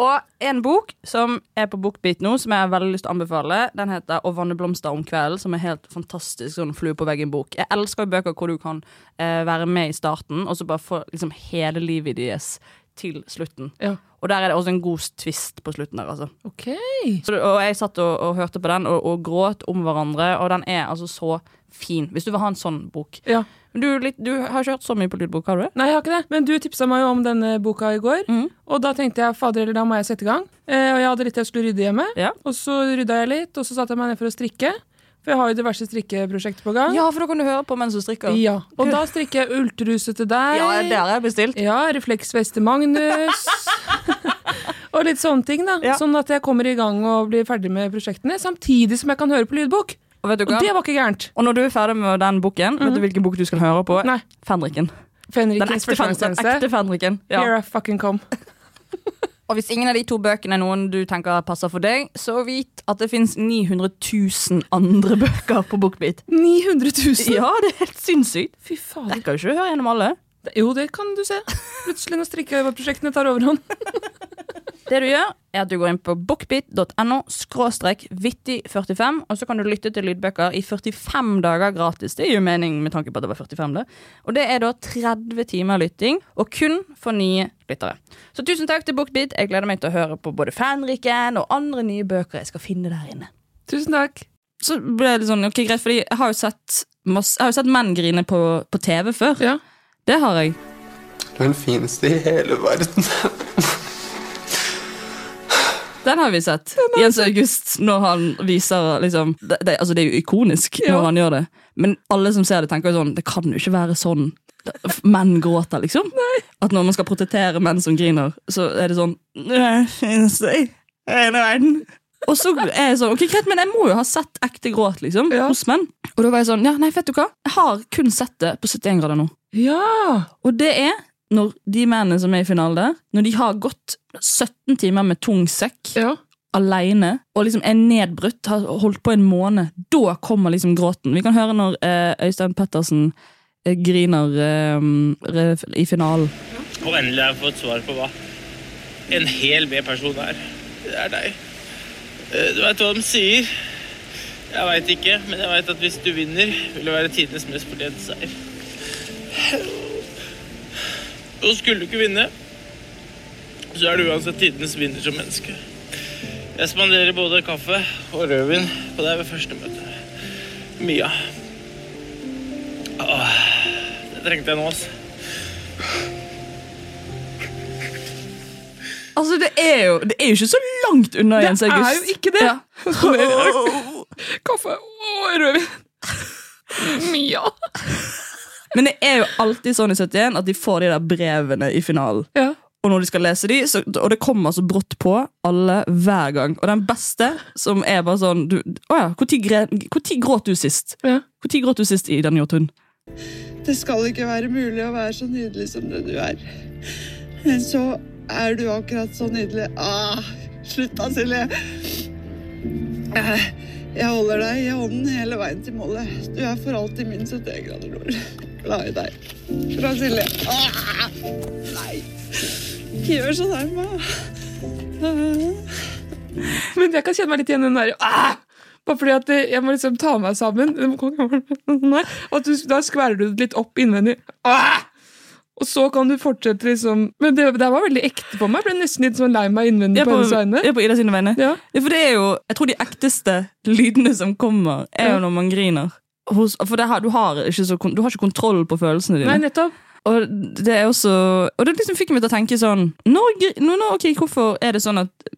Og en bok som er på Bookbeat nå, som jeg har veldig lyst til å anbefale, den heter 'Å vanne blomster om kvelden', som er helt fantastisk sånn flue på veggen-bok. Jeg elsker bøker hvor du kan eh, være med i starten, og så bare få liksom hele livet deres til slutten.
Ja.
Og der er det også en god twist på slutten der, altså.
Okay.
Så, og jeg satt og, og hørte på den og, og gråt om hverandre, og den er altså så fin. Hvis du vil ha en sånn bok.
Ja.
Men du, litt, du har ikke hørt så mye på lydbok, har du?
Nei, jeg har ikke det. Men du tipsa meg jo om denne boka i går.
mm.
Og da tenkte jeg fader eller da må jeg sette i gang. Eh, og jeg hadde litt jeg skulle rydde hjemme.
Ja.
Og så rydda jeg litt, og så satte jeg meg ned for å strikke. For jeg har jo diverse strikkeprosjekter på gang.
Ja, for da kan du høre på mens du strikker.
Ja. Og da strikker jeg ultruse til deg.
Ja, det har jeg bestilt.
Ja, refleksvest til Magnus. og litt sånne ting, da.
Ja.
Sånn at jeg kommer i gang og blir ferdig med prosjektene, samtidig som jeg kan høre på lydbok.
Og vet du
Og det var ikke gærent.
Og når du er ferdig med den boken, vet du hvilken bok du skal høre på?
Nei.
Fenriken. Den ekte, den ekte Fenriken. Ja.
Here I fucking come.
Og hvis ingen av de to bøkene er noen du tenker passer for deg, så vit at det fins 900 000 andre bøker på Bookbeat.
900 000!
Ja, det er helt sinnssykt.
Fy fader.
Jeg kan jo ikke høre gjennom alle.
Jo, det kan du se. Plutselig når strikkeprosjektene tar overhånd.
Det du gjør, er at du går inn på bookbit.no skråstrek vittig45, og så kan du lytte til lydbøker i 45 dager gratis. Det gir jo mening med tanke på at det var 45, det. Og det er da 30 timer lytting, og kun for nye lyttere. Så tusen takk til Bookbit. Jeg gleder meg til å høre på både Fanriken og andre nye bøker jeg skal finne der inne.
Tusen takk.
Så ble det sånn, ok greit, fordi jeg har jo sett, masse, jeg har jo sett menn grine på, på TV før.
Ja.
Det har jeg.
Du er den fineste i hele verden.
Den har vi sett. Jens August, når han viser liksom Det, det, altså, det er jo ikonisk
Ja.
når han gjør det. Men alle som ser det, tenker jo sånn Det kan jo ikke være sånn menn gråter, liksom. At når man skal protettere menn som griner, så er det sånn «Det finnes det hele verden. Og så er jeg sånn, ok greit, men jeg må jo ha sett ekte gråt liksom,
Ja.
hos menn. Og da var jeg sånn, ja, nei, vet du hva? Jeg har kun sett det på 71 grader nå.
Ja!
Og det er når de mennene som er i finalen der, når de har gått 17 timer med tung sekk
Ja.
alene og liksom er nedbrutt, har holdt på en måned, da kommer liksom gråten. Vi kan høre når eh, Øystein Pettersen eh, griner eh, re- i finalen.
Og endelig har jeg fått svar på hva en hel B-person er. Det er deg. Eh, Du veit hva de sier? Jeg veit ikke, men jeg veit at hvis du vinner, vil det være tidenes mest fortjente seier. Og skulle du ikke vinne, så er du uansett tidenes vinner som menneske. Jeg spanderer både kaffe og rødvin på deg ved første møte. Mia. Åh, det trengte jeg nå, altså.
Altså, det er jo, det er jo ikke så langt unna
Det
Jens August.
er jo ikke det!
Ja.
Kaffe og rødvin. Mia.
Men det er jo alltid sånn i 71 at de får de der brevene i finalen.
Ja.
Og når de skal lese de, så, og det kommer så brått på alle hver gang. Og den beste, som er bare sånn du, Å ja, når gråt du sist?
Ja.
tid gråt du sist, i den Njåtun?
Det skal ikke være mulig å være så nydelig som det du er. Men så er du akkurat så nydelig. Ah, slutt da, Silje. Eh, Jeg holder deg i hånden hele veien til målet. Du er for alltid min 71 grader nord. Glad i deg. Fra Silje. Ah, nei. Ikke gjør sånn her, med Ah.
Men jeg kan kjenne meg litt igjen i den der ah! Bare fordi at jeg må liksom ta meg sammen. At du, da skværer du det litt opp innvendig. Ah! Og så kan du fortsette liksom Men det, det var veldig ekte på meg. Jeg ble nesten litt sånn lei meg innvendig på
på,
hennes vegne.
er på Ida sine vegne.
Ja.
Ja, For det er jo, jeg tror de ekteste lydene som kommer, er
Ja.
jo når man griner. Hos, for det har, du, har ikke så, du har ikke kontroll på følelsene dine.
Nei, nettopp.
Og det er også Og det liksom fikk meg til å tenke sånn Norge, no, nå, okay, ok, Hvorfor er det sånn at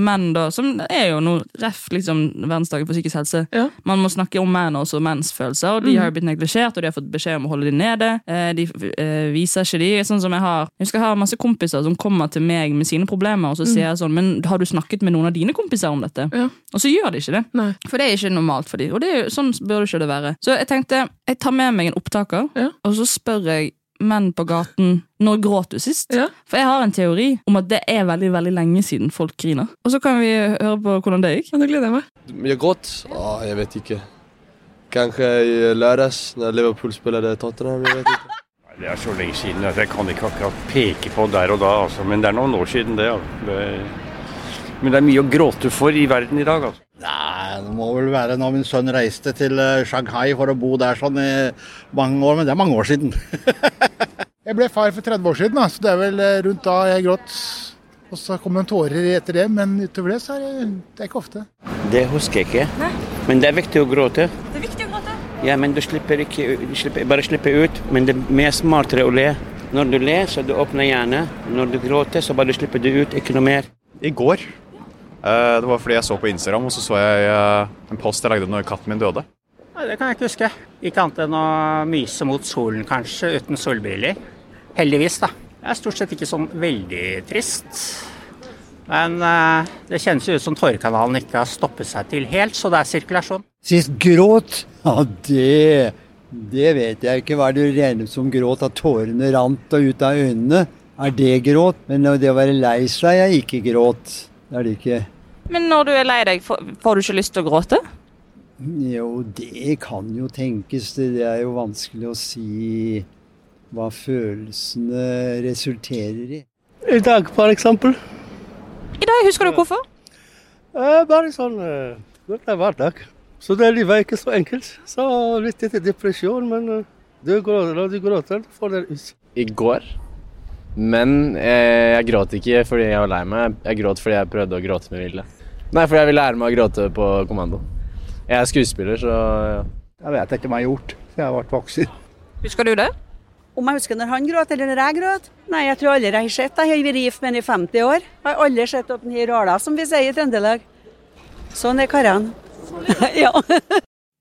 menn, da Som er jo noe ref liksom verdensdagen for psykisk helse
Ja.
Man må snakke om menn også, og menns følelser. Og de
mm.
har jo blitt neglisjert, og de har fått beskjed om å holde dem nede. Eh, de eh, viser ikke de. Sånn som Jeg har Jeg husker jeg har masse kompiser som kommer til meg med sine problemer, og så sier jeg sånn Men har du snakket med noen av dine kompiser om dette?
Ja.
Og så gjør de ikke det.
Nei.
For det er ikke normalt for dem. Og det er jo, sånn ikke det være. Så jeg tenkte, jeg tar med meg en opptaker,
Ja.
og så spør jeg menn på gaten når gråt du sist?
Ja.
For jeg har en teori om at det er veldig veldig lenge siden folk griner. Og så kan vi høre på hvordan det gikk.
Ja, nå gleder jeg meg.
Jeg gråt? Ah, jeg vet ikke. Kanskje i lørdags, når Liverpool spiller Tottenham. jeg vet ikke.
Det er så lenge siden at jeg kan ikke akkurat peke på der og da, altså. men det er noen år siden det. Ja. det men det er mye å gråte for i verden i dag. altså.
Nei, det må vel være når min sønn reiste til eh, Shanghai for å bo der sånn i mange år, men det er mange år siden.
Jeg ble far for 30 år siden, da, så det er vel eh, rundt da jeg gråt. Og så kom det en tårer etter det, men utover det så er det, det er ikke ofte.
Det husker jeg ikke. Men det er viktig å gråte.
Det er viktig å gråte.
Ja, men du slipper ikke du slipper, Bare slipper ut. Men det er mer smartere å le. Når du ler, så du åpner hjernen. Når du gråter, så bare slipper du ut. Ikke noe mer.
I går. Eh, Det var fordi jeg så på Instagram, og så så jeg eh, en post jeg lagde når katten min døde.
Nei, Det kan jeg ikke huske. Ikke annet enn å myse mot solen, kanskje, uten solbriller. Heldigvis, da. Det er stort sett ikke sånn veldig trist. Men eh, det kjennes jo ut som tårekanalen ikke har stoppet seg til helt, så det er sirkulasjon.
Sist gråt? Ja, det Det vet jeg ikke. Hva er det du regner som gråt? At tårene rant og ut av øynene? Er det gråt? Men det å være lei seg er ikke gråt. Det er det ikke.
Men når du er lei deg, får, du ikke lyst til å gråte?
Jo, det kan jo tenkes. Det er jo vanskelig å si hva følelsene resulterer i.
I dag, for eksempel.
I dag, husker du hvorfor?
Eh, bare sånn eh, Det er hverdag. Så det livet er ikke så enkelt. Så litt etter depresjon, men eh, du gråter og du gråter, du får det ut.
I går. Men eh, jeg gråt ikke fordi jeg var lei meg, jeg gråt fordi jeg prøvde å gråte med vilje. Nei, for jeg vil lære meg å gråte på kommando. Jeg er skuespiller, så ja.
Jeg vet ikke hva jeg har gjort, siden jeg har vært voksen.
Husker du det?
Om jeg husker når han gråt, eller når jeg gråt? Nei, jeg tror aldri jeg har sett det. Jeg har vært gift med han i 50 år. Jeg har aldri sett at han har råla, som vi sier i Trøndelag. Sånn er karene. ja.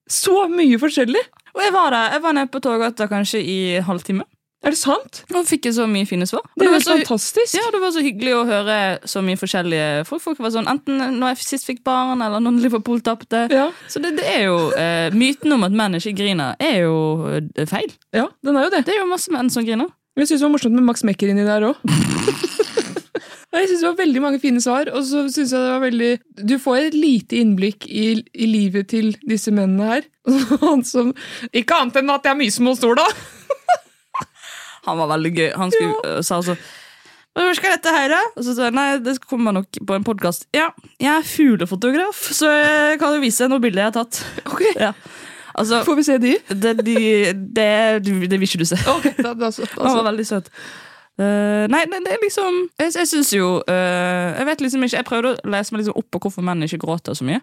Så mye forskjellig!
Og jeg var der, jeg var nede på Torgata kanskje i halvtime.
Er det sant?
Og fikk jeg så mye fine svar.
Det, Det
var så,
fantastisk.
Ja, det var så hyggelig å høre så mye forskjellige folk. Folk var sånn, Enten når jeg sist fikk barn, eller når Liverpool tapte. Så det, det er jo eh, Myten om at menn ikke griner, er jo eh, feil.
Ja, den er jo det.
Det er jo masse menn som griner.
Jeg syns det var morsomt med Max Mekker inni der òg. Jeg synes det var veldig mange fine svar, og så synes jeg det var veldig Du får et lite innblikk i, i livet til disse mennene her. Han som Ikke annet enn at det er mye som må stå, sola!
Han var veldig gøy. Han skulle, øh, sa altså Hva skal dette her, da? Og så sa jeg nei, det kommer nok på en podkast. Ja, jeg er fuglefotograf, så jeg kan jo vise noen bilder jeg har tatt. Ja. Altså,
Får vi se de?
Det, de, det, det vil ikke du se.
da, da, så-
Han var veldig søt. Uh, nei, det, det er liksom Jeg, jeg syns jo uh, Jeg vet liksom ikke Jeg prøvde å lese meg liksom opp på hvorfor menn ikke gråter så mye.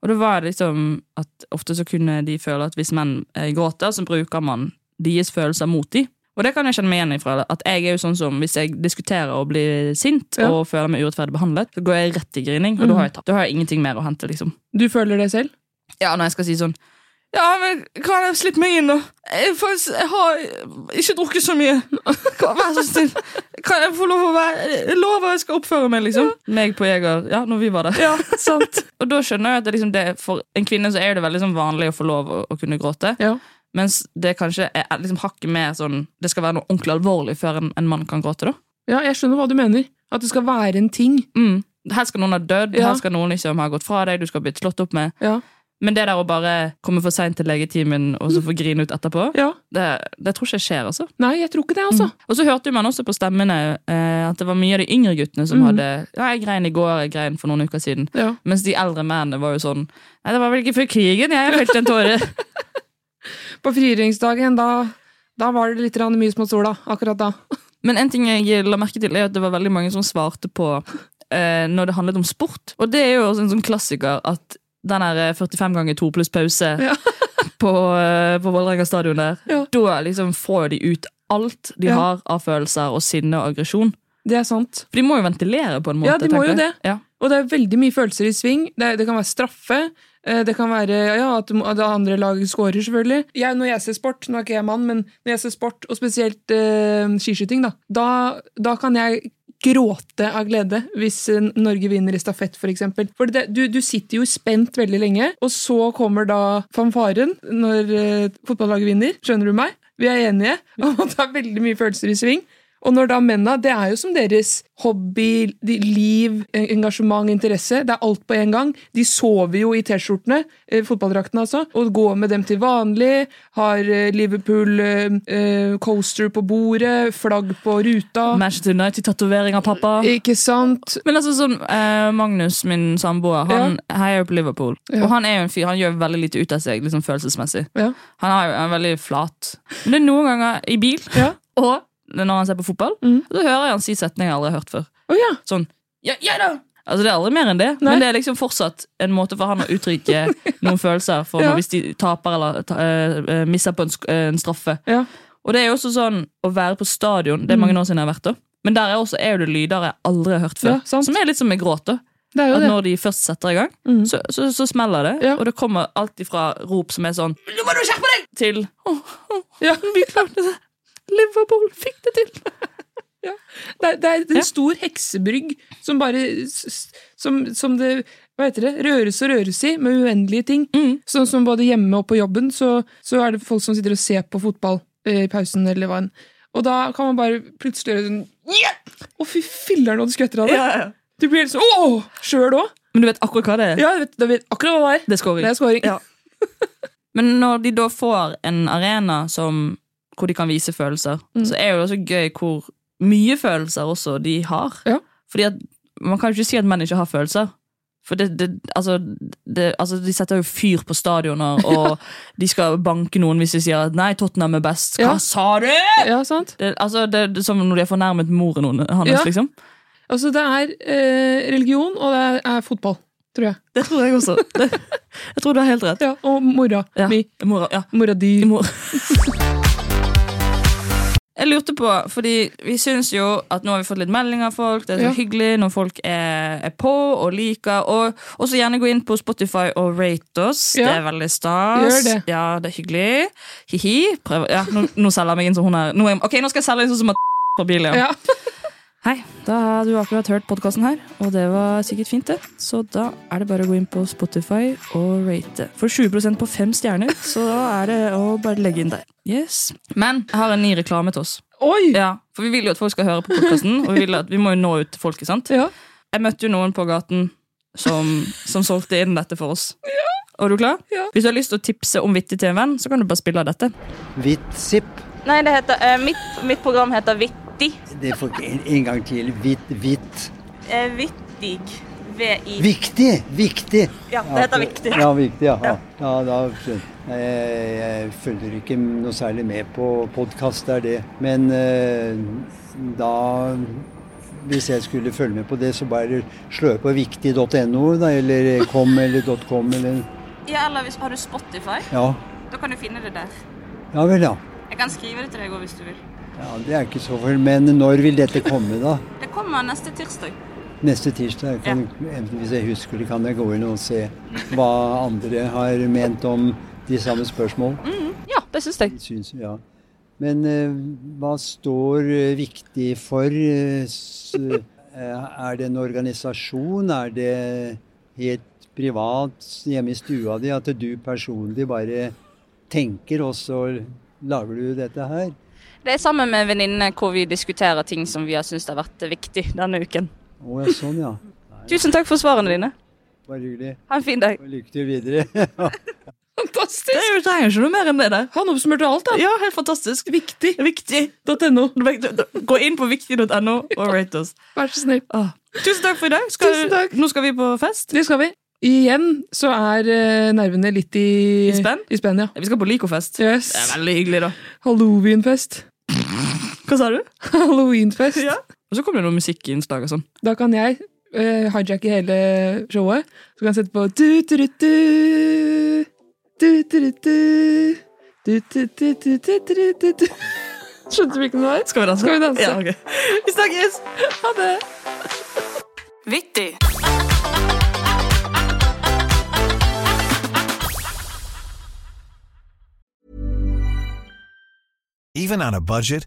Og det var liksom at ofte så kunne de føle at hvis menn eh, gråter, så bruker man deres følelser mot dem. Og det kan jeg kjenne meg igjen ifra. At jeg er jo sånn som Hvis jeg diskuterer og blir sint
Ja.
og føler meg urettferdig behandlet, så går jeg rett i grining. Og da har jeg tatt. Da har jeg ingenting mer å hente. liksom
Du føler det selv?
Ja, når jeg skal si sånn Ja, men kan jeg slippe meg inn, da? Jeg, faktisk, jeg har ikke drukket så mye. Kan, vær så snill. Kan jeg få lov å være Jeg lover jeg skal oppføre meg, liksom. Meg på Jeger. Ja, når vi var der.
Ja, sant.
og da skjønner jeg at det, liksom, det, for en kvinne så er det veldig sånn vanlig å få lov å, å kunne gråte. Mens det kanskje er liksom hakket med sånn Det skal være noe ordentlig alvorlig før en, en mann kan gråte, da.
Ja, jeg skjønner hva du mener. At det skal være en ting.
Mm. Her skal noen ha dødd,
Ja.
her skal noen liksom ha gått fra deg, du skal ha blitt slått opp med.
Ja.
Men det der å bare komme for seint til legetimen og så få grine ut etterpå,
Ja.
det, det tror ikke jeg skjer. altså.
Nei, jeg tror ikke det, altså.
Og så hørte man også på stemmene eh, at det var mye av de yngre guttene som
Mm.
hadde Ja, jeg grein i går, jeg grein for noen uker siden.
Ja.
Mens de eldre mennene var jo sånn Nei, det var vel ikke før krigen jeg felte en tåre.
På frigjøringsdagen, da, da var det litt mye mot sola. Akkurat da.
Men en ting jeg la merke til, er at det var veldig mange som svarte på eh, når det handlet om sport. Og det er jo også en sånn klassiker at den der eh, 45 ganger 2 pluss pause på, eh, på Vålerenga stadion der, da liksom får de ut alt de
Ja.
har av følelser og sinne og aggresjon.
Det er sant.
For de må jo ventilere på en måte.
Ja, de må jo det.
Ja.
Og det er veldig mye følelser i sving. Det, det kan være straffe. eh, Det kan være ja, at det andre laget scorer, selvfølgelig. Jeg, når jeg ser sport, nå er ikke jeg mann, men når jeg ser sport, og spesielt eh, skiskyting, da, da, da kan jeg gråte av glede hvis eh, Norge vinner i stafett, for eksempel. For det, du, du sitter jo spent veldig lenge, og så kommer da fanfaren når eh, fotballaget vinner. Skjønner du meg? Vi er enige om at det er veldig mye følelser i sving. Og når da mennene, det er jo som deres hobby, liv, engasjement, interesse. Det er alt på en gang. De sover jo i T-skjortene, eh, fotballdraktene altså, og går med dem til vanlig. Har eh, Liverpool eh, eh, coaster på bordet, flagg på ruta.
Manchester United-tatovering av pappa.
Ikke sant?
Men altså sånn, eh, Magnus, min samboer, han heier jo på Liverpool.
Ja.
Og han er jo en fyr, han gjør veldig lite ut av seg liksom følelsesmessig.
Ja.
Han er jo veldig flat. Men det er noen ganger i bil, og når han ser på fotball, så hører jeg han si setninger jeg aldri har hørt før. Sånn ja, ja da! Altså Det er aldri mer enn det,
Nei.
men det er liksom fortsatt en måte for han å uttrykke noen følelser for
Ja.
hvis de taper eller ta, eh, misser på en, eh, en straffe.
Ja.
Og det er jo også sånn å være på stadion, det er mange år siden jeg har vært da, men der er, også, er det lyder jeg aldri har hørt før.
Ja,
som er litt som med gråt. da at
det.
når de først setter i gang, så, så, så smeller det. Og det kommer alltid fra rop som er sånn Nå må du skjerpe deg! Til oh, oh,
Ja.
vi klarte det. Liverpool fikk det til.
Det er, det er en stor heksebrygg som bare Som, som det hva heter det, røres og røres i, med uendelige ting. Sånn som både hjemme og på jobben, så, så er det folk som sitter og ser på fotball eh, i pausen, eller hva enn. Og da kan man bare plutselig gjøre sånn yeah! Å, fy filler'n, og du skvetter av det!
Ja, ja.
Du blir helt sånn åh! Sjøl òg.
Men du vet akkurat hva det er?
Ja, du vet, du vet akkurat hva det er.
Det er scoring.
Det er scoring.
Men når de da får en arena som, hvor de kan vise følelser,
Mm.
så er jo det også gøy hvor mye følelser også de har. Fordi at Man kan jo ikke si at menn ikke har følelser. For det, det, altså, det, altså, De setter jo fyr på stadioner, og de skal banke noen hvis de sier at 'nei, Tottenham er best'. Hva
Ja.
sa du?!
Ja, sant?
Altså, det, er som når de har fornærmet moren hans.
Ja.
liksom
Altså, det er eh, religion, og det er, fotball, tror jeg.
Det tror jeg også. Jeg tror du har helt rett.
Ja, og mora mi.
Mora, ja.
Mora di.
Jeg lurte på, fordi vi syns jo at nå har vi fått litt meldinger av folk. Det er så
Ja.
hyggelig når folk er, er på og liker. Og også gjerne gå inn på Spotify og rate oss.
Ja.
Det er veldig stas.
Det.
Ja, det er hyggelig. Hi-hi. Ja, nå, nå selger jeg meg inn som hun er. Nå, ok, nå skal jeg selge inn sånn som at på bilen. ja.
Ja.
Hei, da har du akkurat hørt podkasten her, og det var sikkert fint, det. Så da er det bare å gå inn på Spotify og rate. For 20% på fem stjerner, så da er det å bare legge inn der. Yes. Men jeg har en ny reklame til oss.
Oi!
Ja, For vi vil jo at folk skal høre på podkasten, og vi, vil at, vi må jo nå ut til folket. sant? Jeg møtte jo noen på gaten som, som solgte inn dette for oss. Ja. er du klar? Ja. Hvis du har lyst til å tipse om vittig til en venn, så kan du bare spille av dette.
Vitsipp.
Nei, det heter, eh, mitt, mitt program heter Vipp Vittig.
Det får ikke en, en gang til. Hvitt, hvitt.
Eh, vittig. V-i.
Viktig! Viktig!
Ja, det heter viktig.
Ja, viktig, ja. ja. ja da skjønner jeg. jeg. Følger ikke noe særlig med på podkast, det er det. Men eh, da Hvis jeg skulle følge med på det, så bare slå på viktig.no, eller kom eller .com eller
Ja, eller hvis, har du Spotify?
Ja.
Da kan du finne det der.
Ja vel, ja.
Jeg kan skrive det til deg òg hvis du vil.
Ja, Det er ikke så vel, Men når vil dette komme, da?
Det kommer neste tirsdag.
Neste tirsdag. Kan, ja. Hvis jeg husker det, kan jeg gå inn og se hva andre har ment om de samme spørsmål.
Mm, ja, det syns jeg.
Synes, ja. Men eh, hva står eh, viktig for? eh, eh, er det en organisasjon? Er det helt privat hjemme i stua di at du personlig bare tenker, og så lager du dette her?
Det er sammen med venninnene hvor vi diskuterer ting som vi har syntes har vært viktig denne uken.
Å ja, sånn ja.
Tusen takk for svarene dine.
Bare hyggelig.
Ha en fin dag.
Og lykke til videre.
Fantastisk!
Det er jo trenger ikke noe mer enn det der.
Han oppsummerte alt, da.
Ja, helt fantastisk.
Viktig.
Viktig.no. Gå inn på viktig.no og rate oss.
Vær så snill.
Ah. Tusen takk for i dag. Skal,
Tusen takk.
Nå skal vi på fest.
Det skal vi. Igjen så er eh, nervene litt i,
I spenn?
I spenn, ja.
Vi skal på Lyco-fest.
Yes.
Det er veldig hyggelig, da.
Halloweenfest.
Hva sa du?
Halloweenfest.
Ja. Og så kommer det noe musikkinnslag og sånn.
Da kan jeg uh, hijacke hele showet. Så kan jeg sette på du, du, du, du. Du, du, du, du. Du, du, du, du, du, du, du, du. Skjønte du hvilken det var?
Skal vi danse?
Skal vi danse?
Ja, ok. Vi snakkes!
Ha det!
Vittig.
Even on a budget,